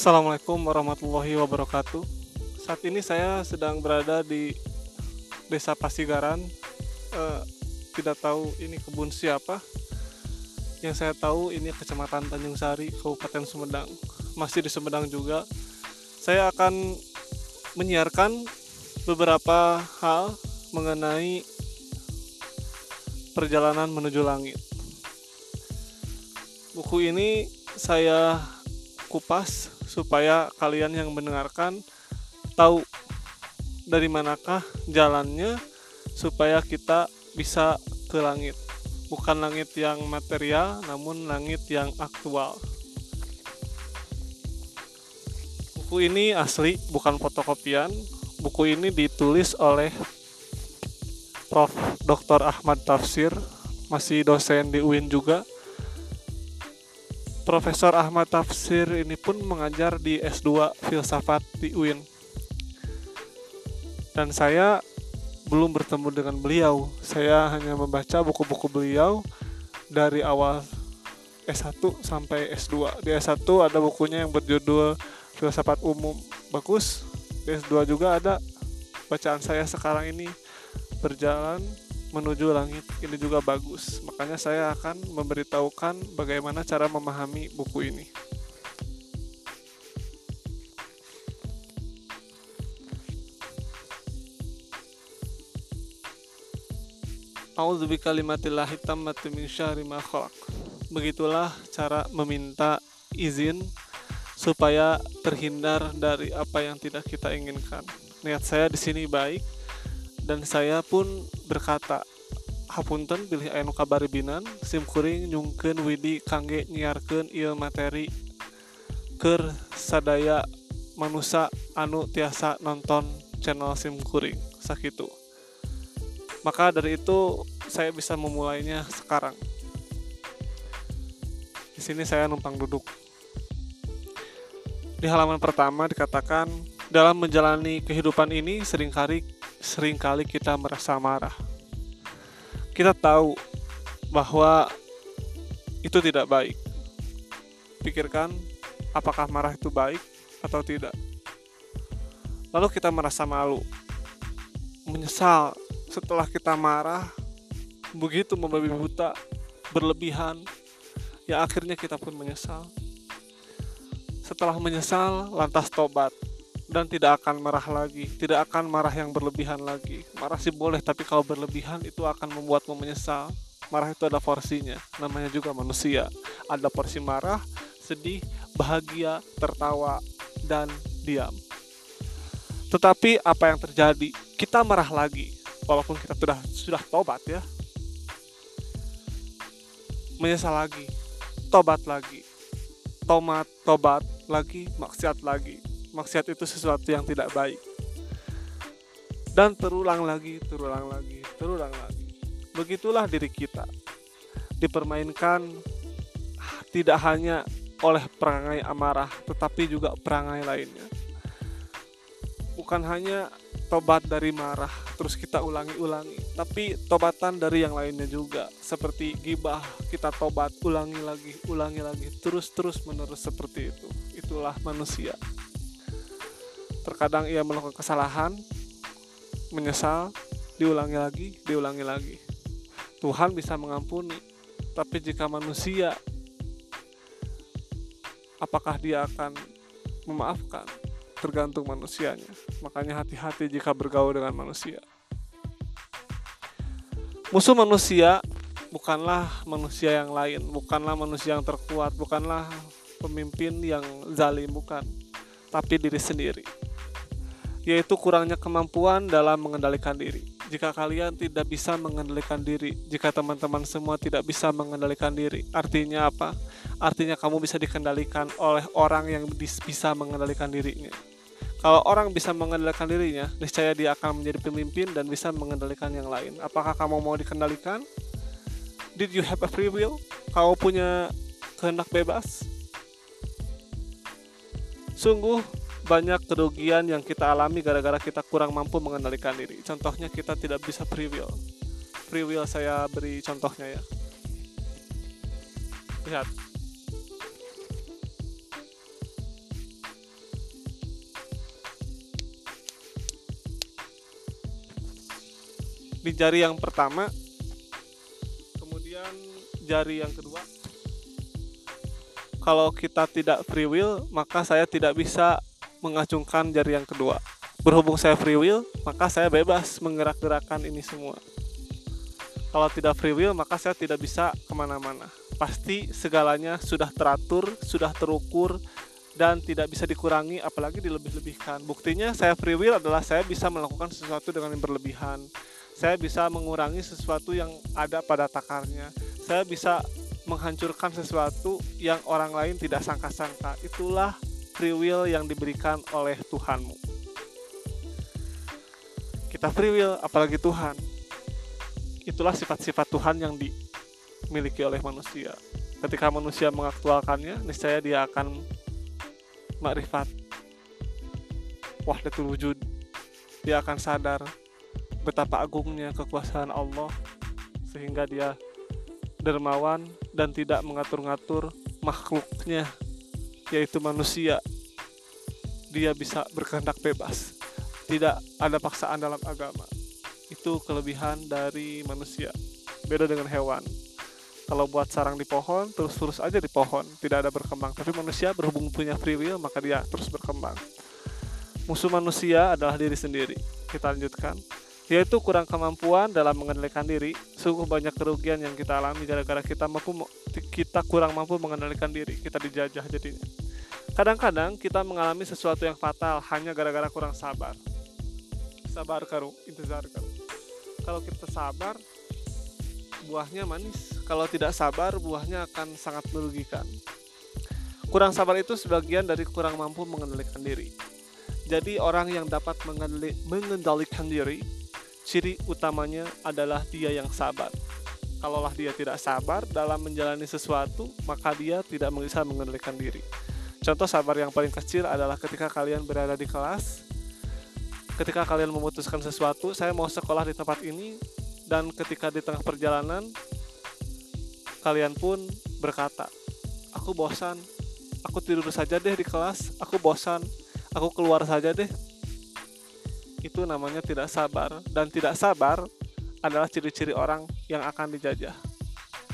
Assalamualaikum warahmatullahi wabarakatuh. Saat ini saya sedang berada di Desa Pasigaran. Eh, tidak tahu ini kebun siapa. Yang saya tahu ini Kecamatan Tanjung Sari, Kabupaten Sumedang. Masih di Sumedang juga. Saya akan menyiarkan beberapa hal mengenai perjalanan menuju langit. Buku ini saya kupas supaya kalian yang mendengarkan tahu dari manakah jalannya supaya kita bisa ke langit. Bukan langit yang material, namun langit yang aktual. Buku ini asli, bukan fotokopian. Buku ini ditulis oleh Prof. Dr. Ahmad Tafsir, masih dosen di UIN juga. Profesor Ahmad Tafsir ini pun mengajar di S2 Filsafat di UIN. Dan saya belum bertemu dengan beliau. Saya hanya membaca buku-buku beliau dari awal S1 sampai S2. Di S1 ada bukunya yang berjudul Filsafat Umum. Bagus. Di S2 juga ada bacaan saya sekarang ini berjalan menuju langit ini juga bagus. Makanya saya akan memberitahukan bagaimana cara memahami buku ini. Begitulah cara meminta izin supaya terhindar dari apa yang tidak kita inginkan. Niat saya di sini baik dan saya pun berkata hapunten pilih anu kabari binan sim kuring nyungkeun widi kangge nyiarkeun ieu materi. Ker sadaya manusia anu tiasa nonton channel sim kuring sakitu. Maka dari itu saya bisa memulainya sekarang. Di sini saya numpang duduk. Di halaman pertama dikatakan dalam menjalani kehidupan ini sering kali sering kali kita merasa marah kita tahu bahwa itu tidak baik. Pikirkan apakah marah itu baik atau tidak. Lalu kita merasa malu, menyesal setelah kita marah, begitu membabi buta, berlebihan, ya akhirnya kita pun menyesal. Setelah menyesal, lantas tobat dan tidak akan marah lagi, tidak akan marah yang berlebihan lagi. Marah sih boleh, tapi kalau berlebihan itu akan membuatmu menyesal. Marah itu ada porsinya, namanya juga manusia. Ada porsi marah, sedih, bahagia, tertawa, dan diam. Tetapi apa yang terjadi? Kita marah lagi, walaupun kita sudah sudah tobat ya. Menyesal lagi, tobat lagi, tomat, tobat lagi, maksiat lagi, maksiat itu sesuatu yang tidak baik. Dan terulang lagi terulang lagi terulang lagi. Begitulah diri kita. Dipermainkan tidak hanya oleh perangai amarah tetapi juga perangai lainnya. Bukan hanya tobat dari marah terus kita ulangi-ulangi tapi tobatan dari yang lainnya juga. Seperti gibah kita tobat ulangi lagi ulangi lagi terus-terus menerus seperti itu. Itulah manusia terkadang ia melakukan kesalahan menyesal diulangi lagi diulangi lagi. Tuhan bisa mengampuni tapi jika manusia apakah dia akan memaafkan? Tergantung manusianya. Makanya hati-hati jika bergaul dengan manusia. Musuh manusia bukanlah manusia yang lain bukanlah manusia yang terkuat bukanlah pemimpin yang zalim bukan. Tapi diri sendiri yaitu kurangnya kemampuan dalam mengendalikan diri. Jika kalian tidak bisa mengendalikan diri, jika teman-teman semua tidak bisa mengendalikan diri, artinya apa? Artinya kamu bisa dikendalikan oleh orang yang bisa mengendalikan dirinya. Kalau orang bisa mengendalikan dirinya, niscaya dia akan menjadi pemimpin dan bisa mengendalikan yang lain. Apakah kamu mau dikendalikan? Did you have a free will? Kamu punya kehendak bebas? Sungguh banyak kerugian yang kita alami gara-gara kita kurang mampu mengendalikan diri. Contohnya kita tidak bisa free will. Free will saya beri contohnya ya. Lihat. Di jari yang pertama, kemudian jari yang kedua. Kalau kita tidak free will, maka saya tidak bisa mengacungkan jari yang kedua. Berhubung saya free will maka saya bebas menggerak-gerakan ini semua. Kalau tidak free will maka saya tidak bisa ke mana-mana. Pasti segalanya sudah teratur sudah terukur dan tidak bisa dikurangi apalagi dilebih-lebihkan. Buktinya saya free will adalah saya bisa melakukan sesuatu dengan yang berlebihan. Saya bisa mengurangi sesuatu yang ada pada takarnya. Saya bisa menghancurkan sesuatu yang orang lain tidak sangka-sangka. Itulah free will yang diberikan oleh Tuhanmu. Kita free will, apalagi Tuhan. Itulah sifat-sifat Tuhan yang dimiliki oleh manusia. Ketika manusia mengaktualkannya, niscaya dia akan makrifat wahdatul wujud. Dia akan sadar betapa agungnya kekuasaan Allah sehingga dia dermawan dan tidak mengatur-ngatur makhluknya yaitu manusia dia bisa berkehendak bebas. Tidak ada paksaan dalam agama. Itu kelebihan dari manusia. Beda dengan hewan. Kalau buat sarang di pohon terus-terus aja di pohon. Tidak ada berkembang. Tapi manusia berhubung punya free will maka dia terus berkembang. Musuh manusia adalah diri sendiri. Kita lanjutkan. Yaitu kurang kemampuan dalam mengendalikan diri. Sungguh banyak kerugian yang kita alami gara-gara kita mampu kita kurang mampu mengendalikan diri, kita dijajah jadinya. Kadang-kadang kita mengalami sesuatu yang fatal hanya gara-gara kurang sabar. Sabar karu, intizar karu. Kalau kita sabar, buahnya manis. Kalau tidak sabar, buahnya akan sangat merugikan. Kurang sabar itu sebagian dari kurang mampu mengendalikan diri. Jadi orang yang dapat mengendalikan diri ciri utamanya adalah dia yang sabar. Kalaulah dia tidak sabar dalam menjalani sesuatu, maka dia tidak bisa mengendalikan diri. Contoh sabar yang paling kecil adalah ketika kalian berada di kelas, ketika kalian memutuskan sesuatu, saya mau sekolah di tempat ini, dan ketika di tengah perjalanan, kalian pun berkata, aku bosan, aku tidur saja deh di kelas, aku bosan, aku keluar saja deh, itu namanya tidak sabar dan tidak sabar adalah ciri-ciri orang yang akan dijajah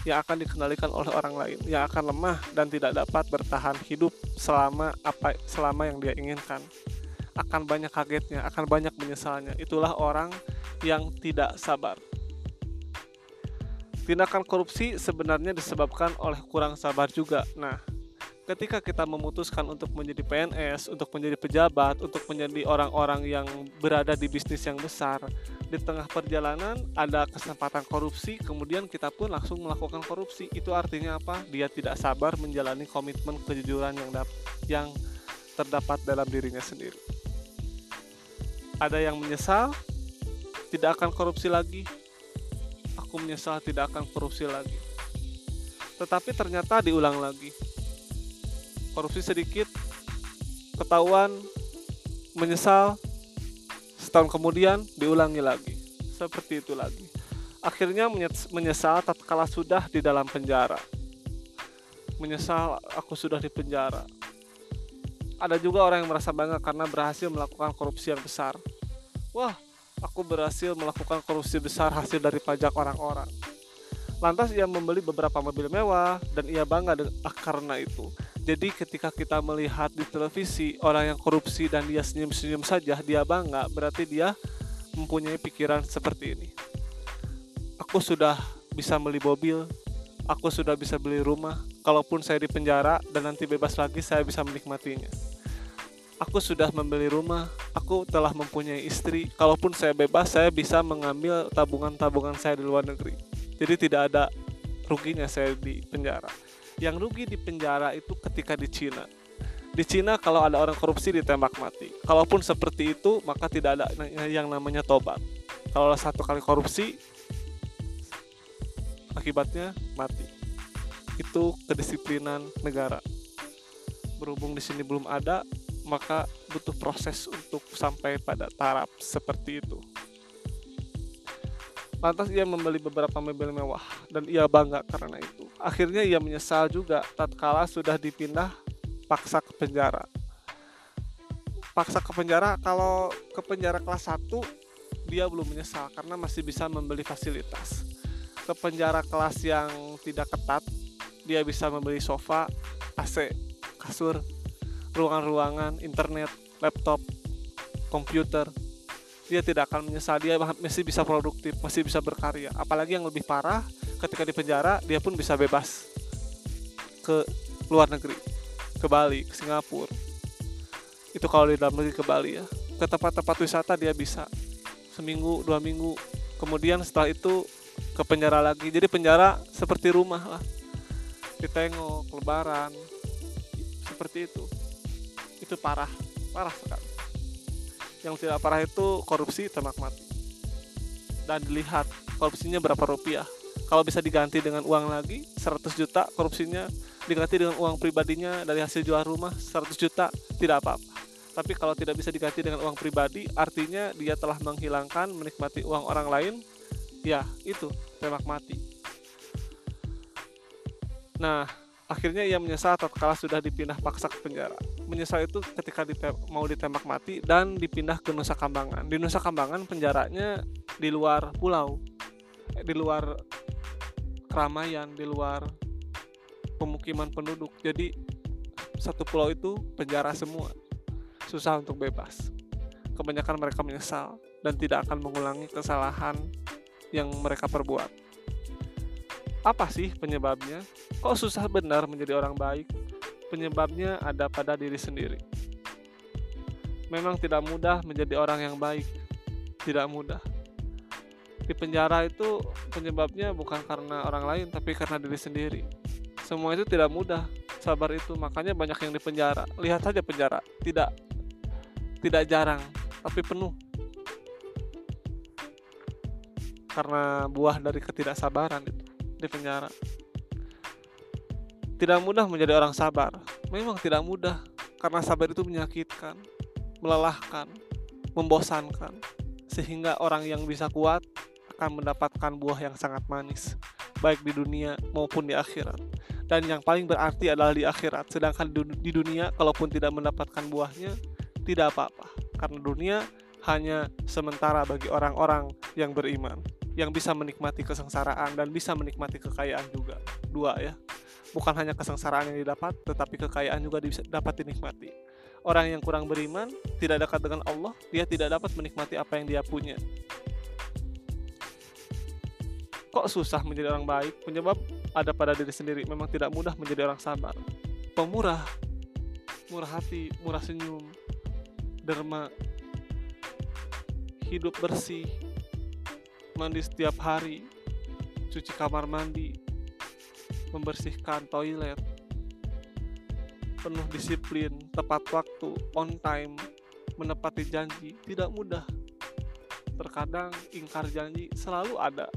yang akan dikendalikan oleh orang lain yang akan lemah dan tidak dapat bertahan hidup selama apa selama yang dia inginkan. Akan banyak kagetnya akan banyak menyesalnya. Itulah orang yang tidak sabar. Tindakan korupsi sebenarnya disebabkan oleh kurang sabar juga. Nah ketika kita memutuskan untuk menjadi PNS, untuk menjadi pejabat, untuk menjadi orang-orang yang berada di bisnis yang besar, di tengah perjalanan ada kesempatan korupsi, kemudian kita pun langsung melakukan korupsi. Itu artinya apa? Dia tidak sabar menjalani komitmen kejujuran yang yang terdapat dalam dirinya sendiri. Ada yang menyesal, tidak akan korupsi lagi. Aku menyesal tidak akan korupsi lagi. Tetapi ternyata diulang lagi korupsi sedikit ketahuan menyesal setahun kemudian diulangi lagi. Seperti itu lagi. Akhirnya menyesal tatkala sudah di dalam penjara. Menyesal aku sudah di penjara. Ada juga orang yang merasa bangga karena berhasil melakukan korupsi yang besar. Wah aku berhasil melakukan korupsi besar hasil dari pajak orang-orang. Lantas ia membeli beberapa mobil mewah dan ia bangga karena itu jadi ketika kita melihat di televisi orang yang korupsi dan dia senyum-senyum saja, dia bangga, berarti dia mempunyai pikiran seperti ini. Aku sudah bisa beli mobil, aku sudah bisa beli rumah, kalaupun saya di penjara dan nanti bebas lagi saya bisa menikmatinya. Aku sudah membeli rumah, aku telah mempunyai istri, kalaupun saya bebas saya bisa mengambil tabungan-tabungan saya di luar negeri. Jadi tidak ada ruginya saya di penjara yang rugi di penjara itu ketika di Cina. Di Cina kalau ada orang korupsi ditembak mati. Kalaupun seperti itu maka tidak ada yang namanya tobat. Kalau satu kali korupsi akibatnya mati. Itu kedisiplinan negara. Berhubung di sini belum ada, maka butuh proses untuk sampai pada taraf seperti itu. Lantas ia membeli beberapa mobil mewah dan ia bangga karena itu akhirnya ia menyesal juga tatkala sudah dipindah paksa ke penjara. Paksa ke penjara kalau ke penjara kelas 1 dia belum menyesal karena masih bisa membeli fasilitas. Ke penjara kelas yang tidak ketat, dia bisa membeli sofa, AC, kasur, ruangan-ruangan, internet, laptop, komputer. Dia tidak akan menyesal, dia masih bisa produktif, masih bisa berkarya. Apalagi yang lebih parah, ketika di penjara, dia pun bisa bebas ke luar negeri, ke Bali, ke Singapura. Itu kalau di dalam negeri ke Bali ya. Ke tempat-tempat wisata dia bisa seminggu, dua minggu. Kemudian setelah itu ke penjara lagi. Jadi penjara seperti rumah lah ditengok lebaran seperti itu itu parah parah sekali yang tidak parah itu korupsi tembak mati dan dilihat korupsinya berapa rupiah kalau bisa diganti dengan uang lagi 100 juta korupsinya diganti dengan uang pribadinya dari hasil jual rumah 100 juta tidak apa-apa tapi kalau tidak bisa diganti dengan uang pribadi artinya dia telah menghilangkan menikmati uang orang lain ya itu tembak mati Nah, akhirnya ia menyesal tatkala sudah dipindah paksa ke penjara. Menyesal itu ketika ditem mau ditembak mati dan dipindah ke Nusa Kambangan. Di Nusa Kambangan penjaranya di luar pulau, di luar keramaian, di luar pemukiman penduduk. Jadi satu pulau itu penjara semua. Susah untuk bebas. Kebanyakan mereka menyesal dan tidak akan mengulangi kesalahan yang mereka perbuat. Apa sih penyebabnya? Kok susah benar menjadi orang baik? Penyebabnya ada pada diri sendiri. Memang tidak mudah menjadi orang yang baik. Tidak mudah. Di penjara itu penyebabnya bukan karena orang lain, tapi karena diri sendiri. Semua itu tidak mudah. Sabar itu makanya banyak yang di penjara. Lihat saja penjara, tidak tidak jarang, tapi penuh. Karena buah dari ketidaksabaran itu di penjara. Tidak mudah menjadi orang sabar. Memang tidak mudah karena sabar itu menyakitkan, melelahkan, membosankan. Sehingga orang yang bisa kuat akan mendapatkan buah yang sangat manis, baik di dunia maupun di akhirat. Dan yang paling berarti adalah di akhirat. Sedangkan di dunia kalaupun tidak mendapatkan buahnya, tidak apa-apa. Karena dunia hanya sementara bagi orang-orang yang beriman yang bisa menikmati kesengsaraan dan bisa menikmati kekayaan juga. Dua ya. Bukan hanya kesengsaraan yang didapat, tetapi kekayaan juga dapat dinikmati. Orang yang kurang beriman, tidak dekat dengan Allah, dia tidak dapat menikmati apa yang dia punya. Kok susah menjadi orang baik? Penyebab ada pada diri sendiri. Memang tidak mudah menjadi orang sabar. Pemurah, murah hati, murah senyum, derma, hidup bersih, mandi setiap hari, cuci kamar mandi, membersihkan toilet, penuh disiplin, tepat waktu, on time, menepati janji, tidak mudah. Terkadang ingkar janji selalu ada.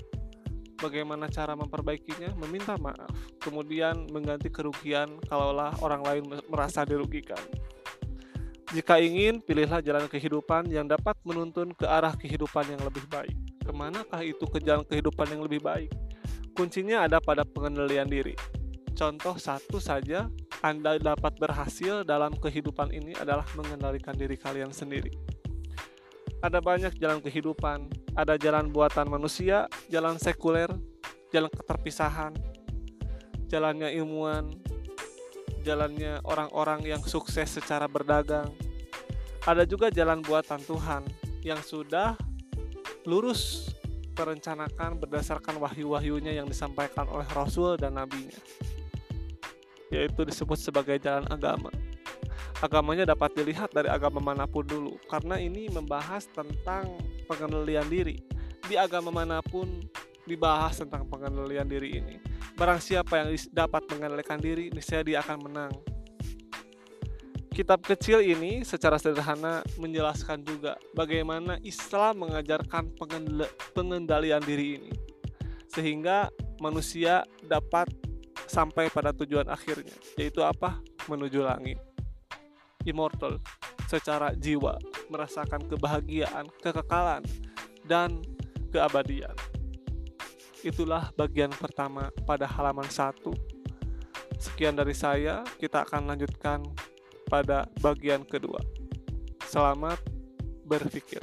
Bagaimana cara memperbaikinya? Meminta maaf, kemudian mengganti kerugian kalaulah orang lain merasa dirugikan. Jika ingin, pilihlah jalan kehidupan yang dapat menuntun ke arah kehidupan yang lebih baik ke manakah itu ke jalan kehidupan yang lebih baik? Kuncinya ada pada pengendalian diri. Contoh satu saja, Anda dapat berhasil dalam kehidupan ini adalah mengendalikan diri kalian sendiri. Ada banyak jalan kehidupan, ada jalan buatan manusia, jalan sekuler, jalan keterpisahan, jalannya ilmuwan, jalannya orang-orang yang sukses secara berdagang. Ada juga jalan buatan Tuhan yang sudah lurus merencanakan berdasarkan wahyu-wahyunya yang disampaikan oleh Rasul dan Nabinya yaitu disebut sebagai jalan agama agamanya dapat dilihat dari agama mana pun dulu. Karena ini membahas tentang pengendalian diri. Di agama mana pun dibahas tentang pengendalian diri ini. Barang siapa yang dapat mengendalikan diri niscaya dia akan menang. Kitab kecil ini secara sederhana menjelaskan juga bagaimana Islam mengajarkan pengendalian diri ini. Sehingga manusia dapat sampai pada tujuan akhirnya yaitu apa? Menuju langit immortal secara jiwa merasakan kebahagiaan kekekalan dan keabadian itulah bagian pertama pada halaman 1 sekian dari saya kita akan lanjutkan pada bagian kedua. Selamat berpikir.